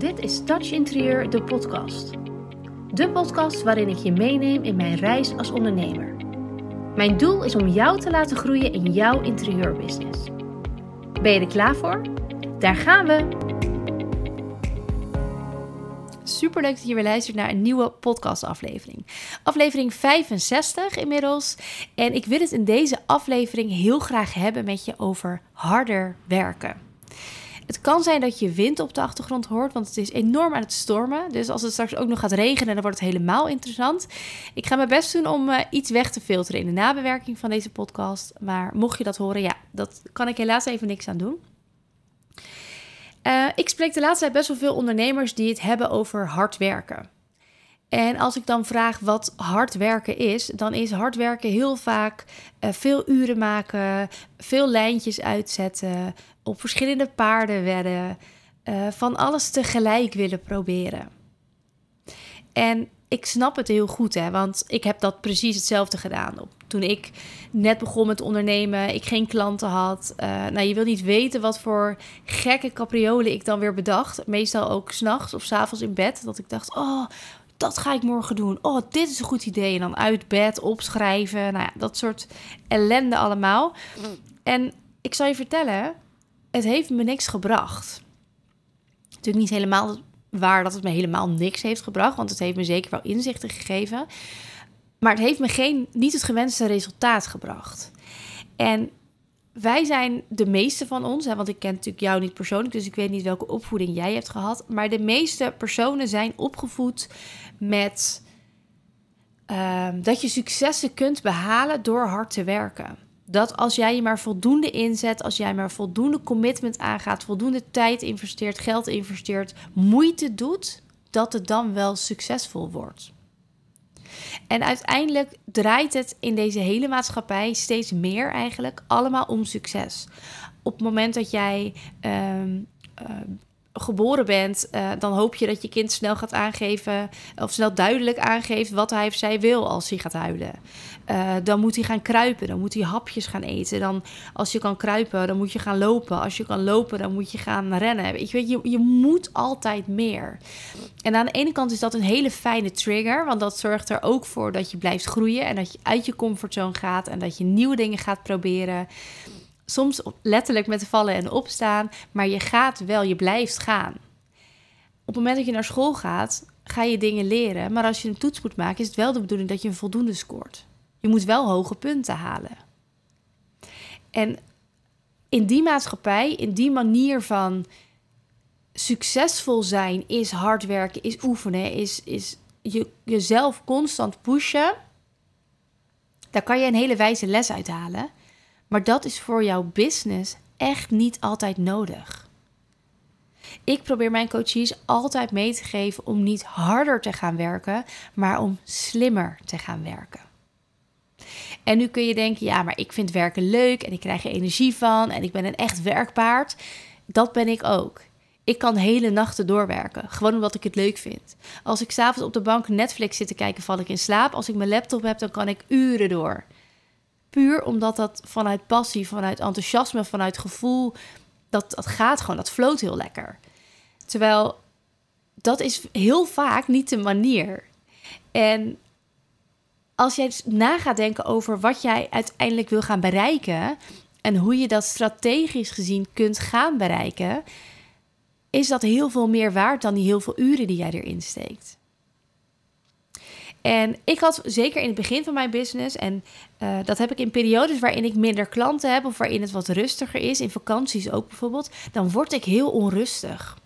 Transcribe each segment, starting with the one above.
Dit is Touch Interieur, de podcast. De podcast waarin ik je meeneem in mijn reis als ondernemer. Mijn doel is om jou te laten groeien in jouw interieurbusiness. Ben je er klaar voor? Daar gaan we! Super leuk dat je weer luistert naar een nieuwe podcastaflevering. Aflevering 65 inmiddels. En ik wil het in deze aflevering heel graag hebben met je over harder werken. Het kan zijn dat je wind op de achtergrond hoort, want het is enorm aan het stormen. Dus als het straks ook nog gaat regenen, dan wordt het helemaal interessant. Ik ga mijn best doen om uh, iets weg te filteren in de nabewerking van deze podcast. Maar mocht je dat horen, ja, dat kan ik helaas even niks aan doen. Uh, ik spreek de laatste tijd best wel veel ondernemers die het hebben over hard werken. En als ik dan vraag wat hard werken is, dan is hard werken heel vaak uh, veel uren maken, veel lijntjes uitzetten, op verschillende paarden wedden, uh, van alles tegelijk willen proberen. En ik snap het heel goed, hè, want ik heb dat precies hetzelfde gedaan. Toen ik net begon met ondernemen, ik geen klanten had. Uh, nou, je wil niet weten wat voor gekke capriolen ik dan weer bedacht. Meestal ook s'nachts of s'avonds in bed. Dat ik dacht, oh, dat ga ik morgen doen. Oh, dit is een goed idee. En dan uit bed, opschrijven. Nou ja, dat soort ellende allemaal. En ik zal je vertellen, het heeft me niks gebracht. Natuurlijk niet helemaal waar dat het me helemaal niks heeft gebracht, want het heeft me zeker wel inzichten gegeven. Maar het heeft me geen, niet het gewenste resultaat gebracht. En wij zijn de meeste van ons, hè, want ik ken natuurlijk jou niet persoonlijk, dus ik weet niet welke opvoeding jij hebt gehad. Maar de meeste personen zijn opgevoed met uh, dat je successen kunt behalen door hard te werken. Dat als jij je maar voldoende inzet, als jij maar voldoende commitment aangaat, voldoende tijd investeert, geld investeert, moeite doet, dat het dan wel succesvol wordt. En uiteindelijk draait het in deze hele maatschappij steeds meer eigenlijk allemaal om succes. Op het moment dat jij uh, geboren bent, uh, dan hoop je dat je kind snel gaat aangeven of snel duidelijk aangeeft wat hij of zij wil als hij gaat huilen. Uh, dan moet hij gaan kruipen, dan moet hij hapjes gaan eten. Dan als je kan kruipen, dan moet je gaan lopen. Als je kan lopen, dan moet je gaan rennen. Weet je, je, je moet altijd meer. En aan de ene kant is dat een hele fijne trigger, want dat zorgt er ook voor dat je blijft groeien en dat je uit je comfortzone gaat en dat je nieuwe dingen gaat proberen soms letterlijk met vallen en opstaan, maar je gaat wel, je blijft gaan. Op het moment dat je naar school gaat, ga je dingen leren, maar als je een toets moet maken, is het wel de bedoeling dat je een voldoende scoort. Je moet wel hoge punten halen. En in die maatschappij, in die manier van succesvol zijn, is hard werken, is oefenen, is, is je, jezelf constant pushen. Daar kan je een hele wijze les uithalen. Maar dat is voor jouw business echt niet altijd nodig. Ik probeer mijn coaches altijd mee te geven om niet harder te gaan werken, maar om slimmer te gaan werken. En nu kun je denken, ja, maar ik vind werken leuk en ik krijg er energie van en ik ben een echt werkpaard. Dat ben ik ook. Ik kan hele nachten doorwerken, gewoon omdat ik het leuk vind. Als ik s'avonds op de bank Netflix zit te kijken, val ik in slaap. Als ik mijn laptop heb, dan kan ik uren door. Puur omdat dat vanuit passie, vanuit enthousiasme, vanuit gevoel, dat, dat gaat gewoon, dat floot heel lekker. Terwijl dat is heel vaak niet de manier. En als jij na gaat denken over wat jij uiteindelijk wil gaan bereiken en hoe je dat strategisch gezien kunt gaan bereiken, is dat heel veel meer waard dan die heel veel uren die jij erin steekt. En ik had zeker in het begin van mijn business, en uh, dat heb ik in periodes waarin ik minder klanten heb of waarin het wat rustiger is, in vakanties ook bijvoorbeeld, dan word ik heel onrustig.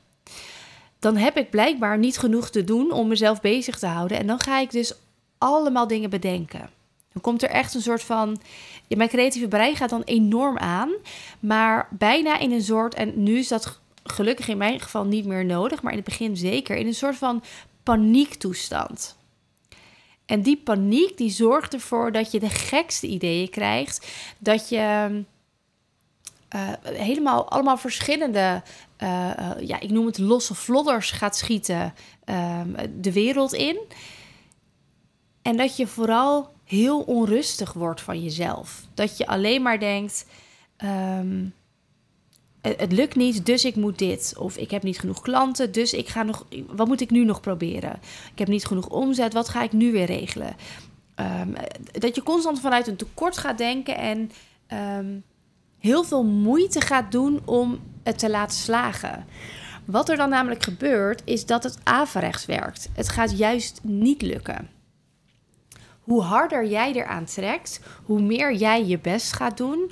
Dan heb ik blijkbaar niet genoeg te doen om mezelf bezig te houden. En dan ga ik dus allemaal dingen bedenken. Dan komt er echt een soort van. mijn creatieve brein gaat dan enorm aan. Maar bijna in een soort. En nu is dat gelukkig in mijn geval niet meer nodig. Maar in het begin zeker. In een soort van paniektoestand. En die paniek die zorgt ervoor dat je de gekste ideeën krijgt. Dat je uh, helemaal allemaal verschillende, uh, ja, ik noem het losse vlodders gaat schieten ehm, de wereld in. En dat je vooral heel onrustig wordt van jezelf. Dat je alleen maar denkt. Um, het lukt niet, dus ik moet dit. Of ik heb niet genoeg klanten, dus ik ga nog. Wat moet ik nu nog proberen? Ik heb niet genoeg omzet, wat ga ik nu weer regelen? Ehm, dat je constant vanuit een tekort gaat denken en ehm, heel veel moeite gaat doen om het te laten slagen. Wat er dan namelijk gebeurt, is dat het averechts werkt. Het gaat juist niet lukken. Hoe harder jij eraan trekt, hoe meer jij je best gaat doen,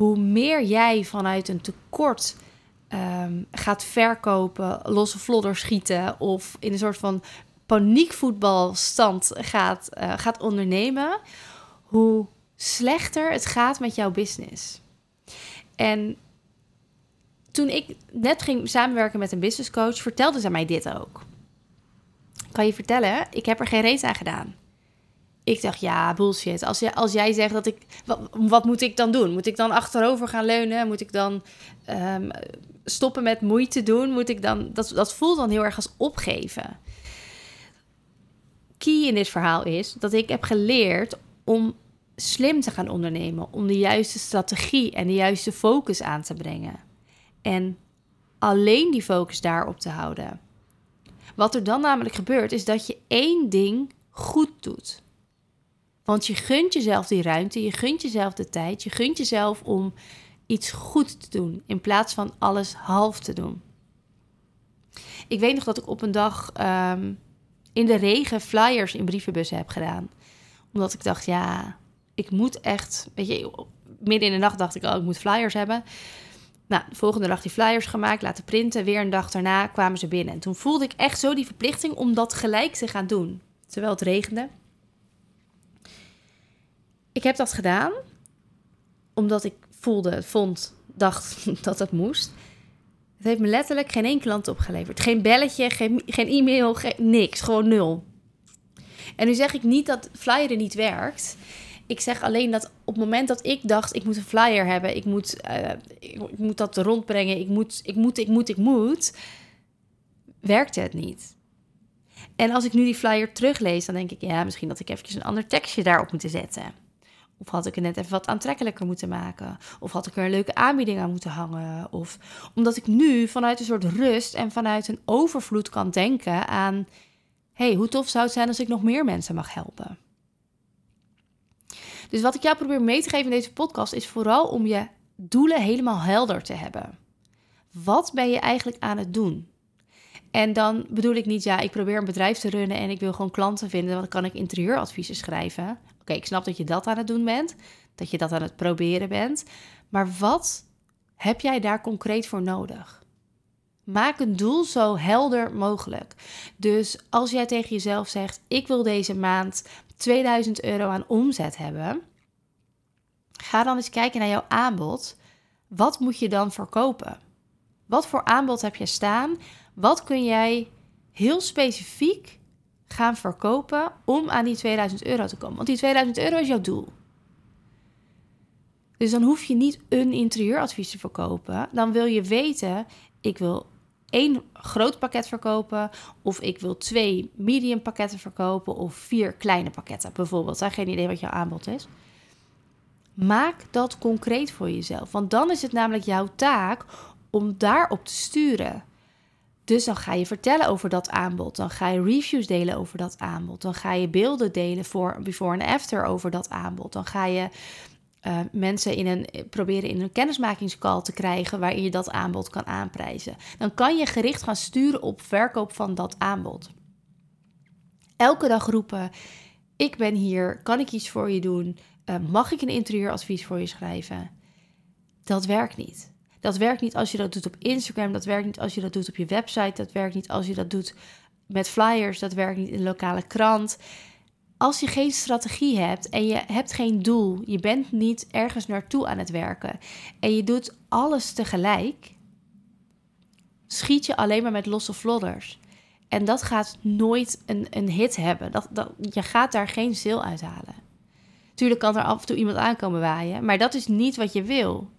hoe meer jij vanuit een tekort um, gaat verkopen, losse vlodder schieten of in een soort van paniekvoetbalstand gaat, uh, gaat ondernemen, hoe slechter het gaat met jouw business. En toen ik net ging samenwerken met een business coach, vertelde ze mij dit ook. Kan je vertellen, ik heb er geen reet aan gedaan. Ik dacht, ja, bullshit. Als, jij, als jij zegt dat ik. Wat, moet ik dan doen? Moet ik dan achterover gaan leunen? Moet ik dan um, stoppen met moeite doen? Moet ik dan. Dat, dat voelt dan heel erg als opgeven. Key in dit verhaal is dat ik heb geleerd om slim te gaan ondernemen. Om de juiste strategie en de juiste focus aan te brengen. En alleen die focus daarop te houden. Wat er dan namelijk gebeurt, is dat je één ding goed doet. Want je gunt jezelf die ruimte, je gunt jezelf de tijd, je gunt jezelf om iets goed te doen in plaats van alles half te doen. Ik weet nog dat ik op een dag ehm, in de regen flyers in brievenbussen heb gedaan. Omdat ik dacht, ja, ik moet echt, weet je, midden in de nacht dacht ik, oh, ik moet flyers hebben. Nou, de volgende dag die flyers gemaakt, laten printen. Weer een dag daarna kwamen ze binnen. En toen voelde ik echt zo die verplichting om dat gelijk te gaan doen. Terwijl het regende. Ik heb dat gedaan omdat ik voelde, vond, dacht dat het moest. Het heeft me letterlijk geen één klant opgeleverd. Geen belletje, geen, geen e-mail, geen, niks. Gewoon nul. En nu zeg ik niet dat flyeren niet werkt. Ik zeg alleen dat op het moment dat ik dacht, ik moet een flyer hebben, ik moet, uh, ik, moet dat rondbrengen, ik moet, ik moet, ik moet, ik moet, werkte het niet. En als ik nu die flyer teruglees, dan denk ik, ja, misschien dat ik eventjes een ander tekstje daarop moet zetten. Of had ik het net even wat aantrekkelijker moeten maken? Of had ik er een leuke aanbieding aan moeten hangen? Of omdat ik nu vanuit een soort rust en vanuit een overvloed kan denken aan: hey, hoe tof zou het zijn als ik nog meer mensen mag helpen? Dus wat ik jou probeer mee te geven in deze podcast is vooral om je doelen helemaal helder te hebben. Wat ben je eigenlijk aan het doen? En dan bedoel ik niet, ja, ik probeer een bedrijf te runnen en ik wil gewoon klanten vinden, dan kan ik interieuradviezen schrijven. Oké, ik snap dat je dat aan het doen bent, dat je dat aan het proberen bent. Maar wat heb jij daar concreet voor nodig? Maak een doel zo helder mogelijk. Dus als jij tegen jezelf zegt: Ik wil deze maand 2000 euro aan omzet hebben, ga dan eens kijken naar jouw aanbod. Wat moet je dan verkopen? Wat voor aanbod heb je staan? Wat kun jij heel specifiek gaan verkopen om aan die 2000 euro te komen? Want die 2000 euro is jouw doel. Dus dan hoef je niet een interieuradvies te verkopen. Dan wil je weten, ik wil één groot pakket verkopen, of ik wil twee medium pakketten verkopen, of vier kleine pakketten bijvoorbeeld. Geen idee wat jouw aanbod is. Maak dat concreet voor jezelf, want dan is het namelijk jouw taak om daarop te sturen. Dus dan ga je vertellen over dat aanbod. Dan ga je reviews delen over dat aanbod. Dan ga je beelden delen voor before en after over dat aanbod. Dan ga je uh, mensen in een, proberen in een kennismakingscall te krijgen waarin je dat aanbod kan aanprijzen. Dan kan je gericht gaan sturen op verkoop van dat aanbod. Elke dag roepen: Ik ben hier, kan ik iets voor je doen? Uh, mag ik een interieuradvies voor je schrijven? Dat werkt niet. Dat werkt niet als je dat doet op Instagram, dat werkt niet als je dat doet op je website, dat werkt niet als je dat doet met flyers, dat werkt niet in een lokale krant als je geen strategie hebt en je hebt geen doel, je bent niet ergens naartoe aan het werken en je doet alles tegelijk, schiet je alleen maar met losse vlodders. En dat gaat nooit een, een hit hebben. Dat, dat, je gaat daar geen zil uithalen. Tuurlijk kan er af en toe iemand aankomen waaien, maar dat is niet wat je wil.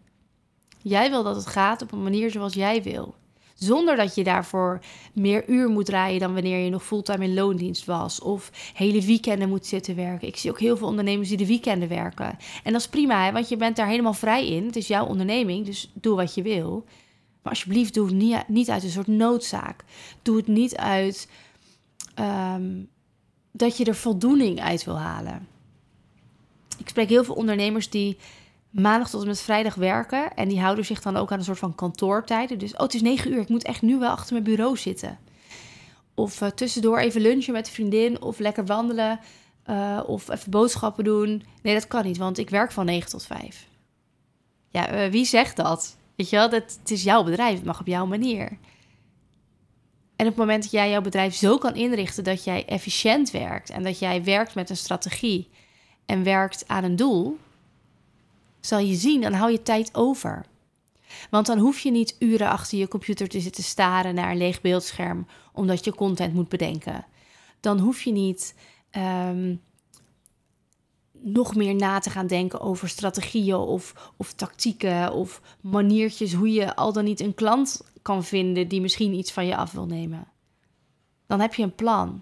Jij wil dat het gaat op een manier zoals jij wil. Zonder dat je daarvoor meer uur moet rijden dan wanneer je nog fulltime in loondienst was. Of hele weekenden moet zitten werken. Ik zie ook heel veel ondernemers die de weekenden werken. En dat is prima, hè, want je bent daar helemaal vrij in. Het is jouw onderneming, dus doe wat je wil. Maar alsjeblieft, doe het niet, uit een soort noodzaak. Doe het niet uit ehm, dat je er voldoening uit wil halen. Ik spreek heel veel ondernemers die maandag tot en met vrijdag werken. En die houden zich dan ook aan een soort van kantoortijden. Dus, oh, het is negen uur, ik moet echt nu wel achter mijn bureau zitten. Of uh, tussendoor even lunchen met een vriendin, of lekker wandelen, uh, of even boodschappen doen. Nee, dat kan niet, want ik werk van 9 tot 5. Ja, uh, wie zegt dat? Weet je wel, dat, het is jouw bedrijf, het mag op jouw manier. En op het moment dat jij jouw bedrijf zo kan inrichten dat jij efficiënt werkt en dat jij werkt met een strategie en werkt aan een doel, zal je zien, dan hou je tijd over. Want dan hoef je niet uren achter je computer te zitten staren naar een leeg beeldscherm omdat je content moet bedenken. Dan hoef je niet um, nog meer na te gaan denken over strategieën of, of tactieken of maniertjes hoe je al dan niet een klant kan vinden die misschien iets van je af wil nemen. Dan heb je een plan.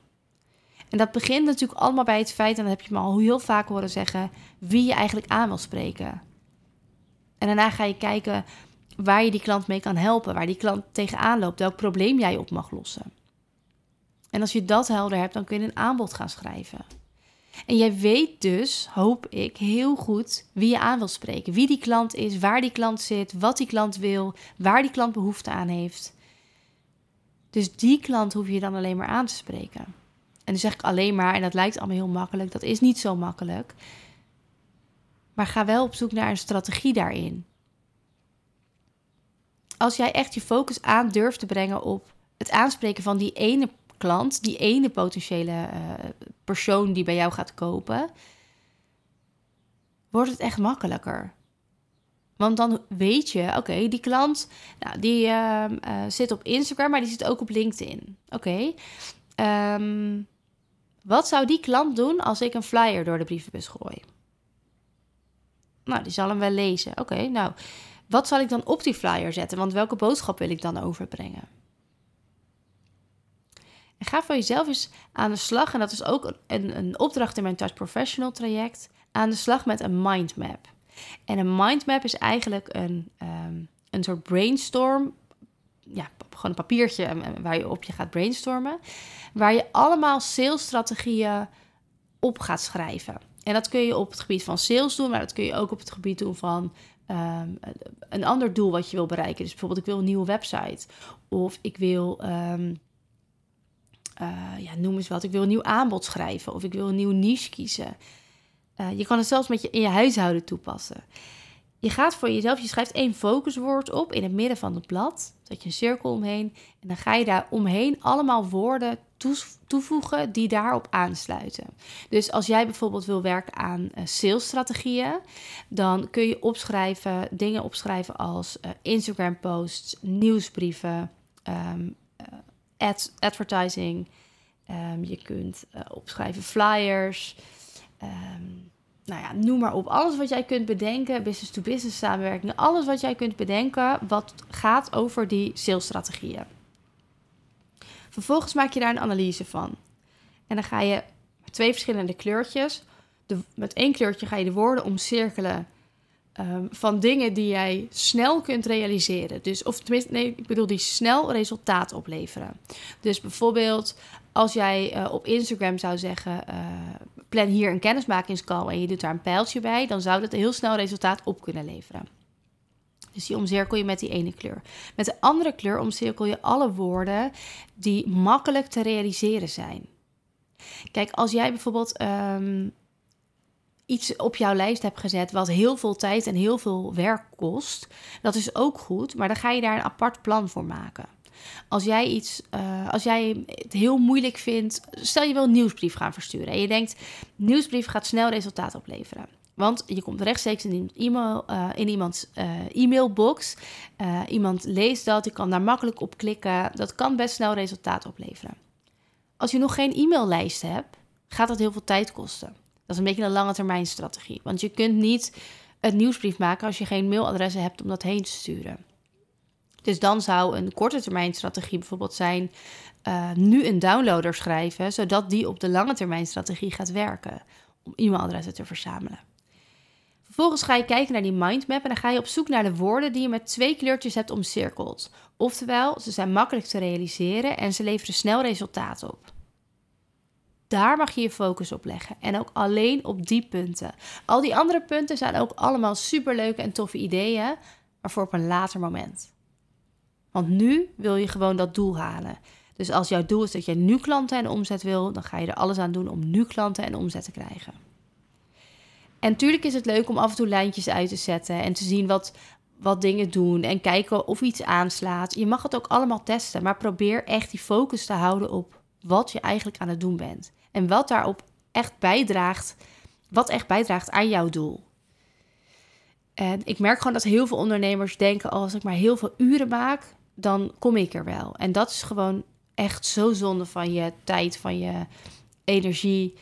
En dat begint natuurlijk allemaal bij het feit, en dat heb je me al heel vaak horen zeggen, wie je eigenlijk aan wil spreken. En daarna ga je kijken waar je die klant mee kan helpen, waar die klant tegenaan loopt, welk probleem jij op mag lossen. En als je dat helder hebt, dan kun je een aanbod gaan schrijven. En jij weet dus, hoop ik, heel goed wie je aan wil spreken. Wie die klant is, waar die klant zit, wat die klant wil, waar die klant behoefte aan heeft. Dus die klant hoef je dan alleen maar aan te spreken. En dan zeg ik alleen maar, en dat lijkt allemaal heel makkelijk, dat is niet zo makkelijk. Maar ga wel op zoek naar een strategie daarin. Als jij echt je focus aan durft te brengen op het aanspreken van die ene klant, die ene potentiële uh, persoon die bij jou gaat kopen, wordt het echt makkelijker. Want dan weet je, oké, die klant, nou, die uh, uh, zit op Instagram, maar die zit ook op LinkedIn. Oké, um, wat zou die klant doen als ik een flyer door de brievenbus gooi? Nou, die zal hem wel lezen. Oké, nou, wat zal ik dan op die flyer zetten? Want welke boodschap wil ik dan overbrengen? En ga voor jezelf eens aan de slag. En dat is ook een, een opdracht in mijn Touch Professional traject. Aan de slag met een mindmap. En een mindmap is eigenlijk een, um, een soort brainstorm. Ja, gewoon een papiertje eh, waar je op je gaat brainstormen. Waar je allemaal salesstrategieën op gaat schrijven. En dat kun je op het gebied van sales doen, maar dat kun je ook op het gebied doen van um, een ander doel wat je wil bereiken. Dus bijvoorbeeld, ik wil een nieuwe website. Of ik wil, um, uh, ja, noem eens wat, ik wil een nieuw aanbod schrijven. Of ik wil een nieuwe niche kiezen. Uh, je kan het zelfs met je, in je huishouden toepassen. Je gaat voor jezelf, je schrijft één focuswoord op in het midden van het blad. Zet je een cirkel omheen. En dan ga je daar omheen allemaal woorden toevoegen die daarop aansluiten. Dus als jij bijvoorbeeld wil werken aan uh, salesstrategieën, dan kun je opschrijven, dingen opschrijven als uh, Instagram posts, nieuwsbrieven, um, ad, advertising. Um, je kunt opschrijven flyers. Um, nou ja, noem maar op. Alles wat jij kunt bedenken, business-to-business samenwerking, alles wat jij kunt bedenken wat gaat over die salesstrategieën. Vervolgens maak je daar een analyse van. En dan ga je met twee verschillende kleurtjes, de, met één kleurtje ga je de woorden omcirkelen um, van dingen die jij snel kunt realiseren. Dus, of tenminste, nee, ik bedoel die snel resultaat opleveren. Dus bijvoorbeeld als jij uh, op Instagram zou zeggen, uh, plan hier een kennismakingscall en je doet daar een pijltje bij, dan zou dat heel snel resultaat op kunnen leveren. Dus die omcirkel je met die ene kleur. Met de andere kleur omcirkel je alle woorden die makkelijk te realiseren zijn. Kijk, als jij bijvoorbeeld um, iets op jouw lijst hebt gezet wat heel veel tijd en heel veel werk kost, dat is ook goed, maar dan ga je daar een apart plan voor maken. Als jij iets, uh, als jij het heel moeilijk vindt, stel je wil een nieuwsbrief gaan versturen en je denkt, nieuwsbrief gaat snel resultaat opleveren. Want je komt rechtstreeks in, e-mail, uh, in iemands uh, e-mailbox. iemand leest dat, je kan daar makkelijk op klikken. Dat kan best snel resultaat opleveren. Als je nog geen e-maillijst hebt, gaat dat heel veel tijd kosten. Dat is een beetje een lange termijn strategie. Want je kunt niet een nieuwsbrief maken als je geen mailadressen hebt om dat heen te sturen. Dus dan zou een korte termijn strategie bijvoorbeeld zijn uh, nu een downloader schrijven, zodat die op de lange termijn strategie gaat werken om e-mailadressen te verzamelen. Vervolgens ga je kijken naar die mindmap en dan ga je op zoek naar de woorden die je met twee kleurtjes hebt omcirkeld. Oftewel, ze zijn makkelijk te realiseren en ze leveren snel resultaat op. Daar mag je je focus op leggen en ook alleen op die punten. Al die andere punten zijn ook allemaal superleuke en toffe ideeën, maar voor op een later moment. Want nu wil je gewoon dat doel halen. Dus als jouw doel is dat je nu klanten en omzet wil, dan ga je er alles aan doen om nu klanten en omzet te krijgen. En natuurlijk is het leuk om af en toe lijntjes uit te zetten en te zien wat, wat dingen doen en kijken of iets aanslaat. Je mag het ook allemaal testen, maar probeer echt die focus te houden op wat je eigenlijk aan het doen bent. En wat daarop echt bijdraagt, wat echt bijdraagt aan jouw doel. En ik merk gewoon dat heel veel ondernemers denken: als ik maar heel veel uren maak, dan kom ik er wel. En dat is gewoon echt zo zonde van je tijd, van je energie.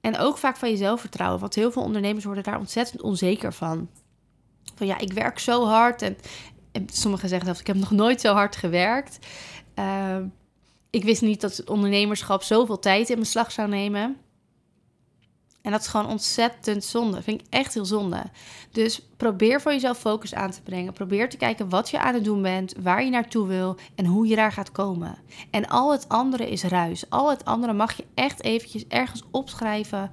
En ook vaak van je zelfvertrouwen. Want heel veel ondernemers worden daar ontzettend onzeker van. Van ja, ik werk zo hard. En, sommigen zeggen zelfs, ik heb nog nooit zo hard gewerkt. Ehm, ik wist niet dat het ondernemerschap zoveel tijd in beslag zou nemen. En dat is gewoon ontzettend zonde. Vind ik echt heel zonde. Dus probeer voor jezelf focus aan te brengen. Probeer te kijken wat je aan het doen bent, waar je naartoe wil en hoe je daar gaat komen. En al het andere is ruis. Al het andere mag je echt eventjes ergens opschrijven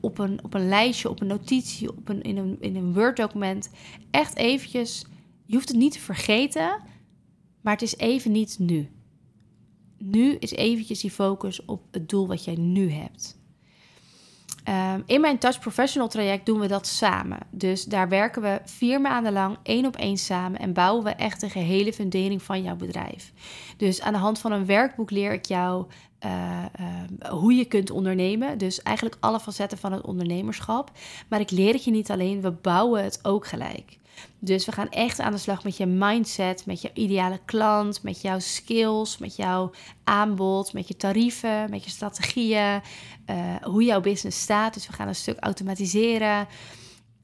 op een, op een lijstje, op een notitie, op een, in een, in een Word-document. Echt eventjes. Je hoeft het niet te vergeten, maar het is even niet nu. Nu is eventjes die focus op het doel wat jij nu hebt. Ehm, in mijn Touch Professional traject doen we dat samen. Dus daar werken we vier maanden lang één op één samen en bouwen we echt de gehele fundering van jouw bedrijf. Dus aan de hand van een werkboek leer ik jou uh, uh, hoe je kunt ondernemen. Dus eigenlijk alle facetten van het ondernemerschap. Maar ik leer het je niet alleen, we bouwen het ook gelijk. Dus we gaan echt aan de slag met je mindset, met je ideale klant, met jouw skills, met jouw aanbod, met je tarieven, met je strategieën, uh, hoe jouw business staat. Dus we gaan een stuk automatiseren.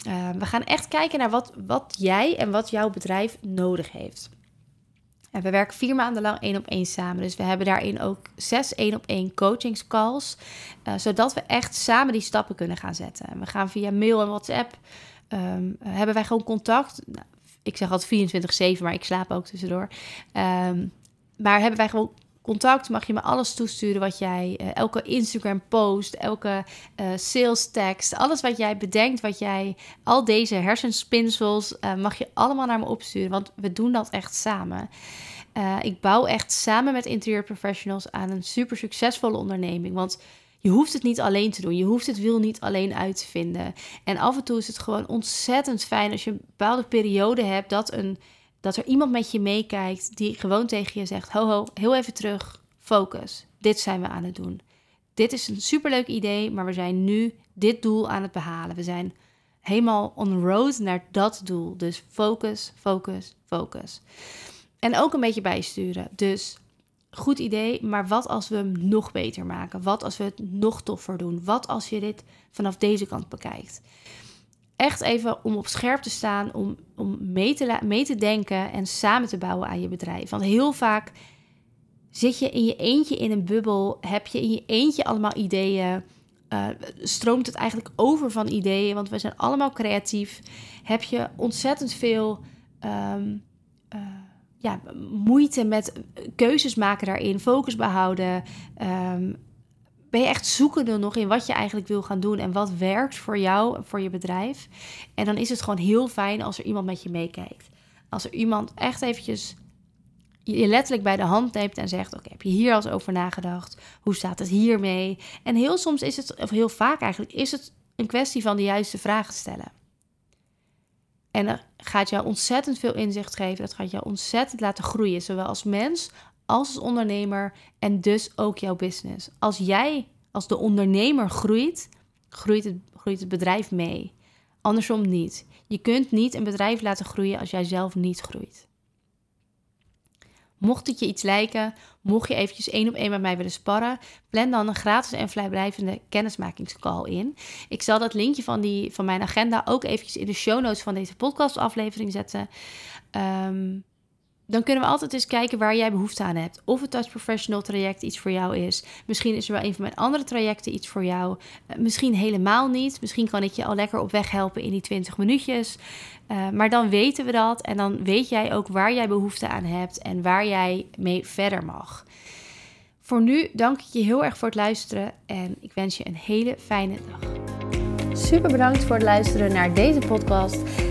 Uh, we gaan echt kijken naar wat, wat jij en wat jouw bedrijf nodig heeft. En we werken vier maanden lang één op één samen. Dus we hebben daarin ook zes één op één coachingscalls. Uh, zodat we echt samen die stappen kunnen gaan zetten. En we gaan via mail en WhatsApp um, hebben wij gewoon contact. Nou, ik zeg altijd 24-7, maar ik slaap ook tussendoor. Um, maar hebben wij gewoon contact, mag je me alles toesturen wat jij, uh, elke Instagram post, elke uh, sales tekst, alles wat jij bedenkt, wat jij, al deze hersenspinsels, uh, mag je allemaal naar me opsturen, want we doen dat echt samen. ik bouw echt samen met interieur professionals aan een super succesvolle onderneming, want je hoeft het niet alleen te doen. Je hoeft het wiel niet alleen uit te vinden. En af en toe is het gewoon ontzettend fijn als je een bepaalde periode hebt dat, een, dat er iemand met je meekijkt die gewoon tegen je zegt: Ho, ho, heel even terug, focus. Dit zijn we aan het doen. Dit is een superleuk idee, maar we zijn nu dit doel aan het behalen. We zijn helemaal on road naar dat doel. Dus focus, focus, focus. En ook een beetje bijsturen. Dus goed idee, maar wat als we hem nog beter maken? Wat als we het nog toffer doen? Wat als je dit vanaf deze kant bekijkt? Echt even om op scherp te staan, om, om mee, te mee te denken en samen te bouwen aan je bedrijf. Want heel vaak zit je in je eentje in een bubbel, heb je in je eentje allemaal ideeën. Uh, stroomt het eigenlijk over van ideeën, want we zijn allemaal creatief. Heb je ontzettend veel um, ja, moeite met keuzes maken daarin, focus behouden. Um, ben je echt zoekende nog in wat je eigenlijk wil gaan doen en wat werkt voor jou voor je bedrijf. En dan is het gewoon heel fijn als er iemand met je meekijkt. Als er iemand echt eventjes je letterlijk bij de hand neemt en zegt: Oké, heb je hier al eens over nagedacht? Hoe staat het hiermee? En heel soms is het, of heel vaak eigenlijk, is het een kwestie van de juiste vragen stellen. En dat gaat jou ontzettend veel inzicht geven. Dat gaat jou ontzettend laten groeien, zowel als mens als als ondernemer en dus ook jouw business. Als jij als de ondernemer groeit, groeit het, groeit het bedrijf mee. Andersom niet. Je kunt niet een bedrijf laten groeien als jij zelf niet groeit. Mocht het je iets lijken, mocht je eventjes één op één met mij willen sparren, plan dan een gratis en vrijblijvende kennismakingscall in. Ik zal dat linkje van, die, van mijn agenda ook eventjes in de show notes van deze podcastaflevering zetten. Um, dan kunnen we altijd eens kijken waar jij behoefte aan hebt. Of het Touch Professional traject iets voor jou is. Misschien is er wel een van mijn andere trajecten iets voor jou. Uh, misschien helemaal niet. Misschien kan ik je al lekker op weg helpen in die 20 minuutjes. Uh, maar dan weten we dat en dan weet jij ook waar jij behoefte aan hebt en waar jij mee verder mag. Voor nu dank ik je heel erg voor het luisteren en ik wens je een hele fijne dag. Super bedankt voor het luisteren naar deze podcast.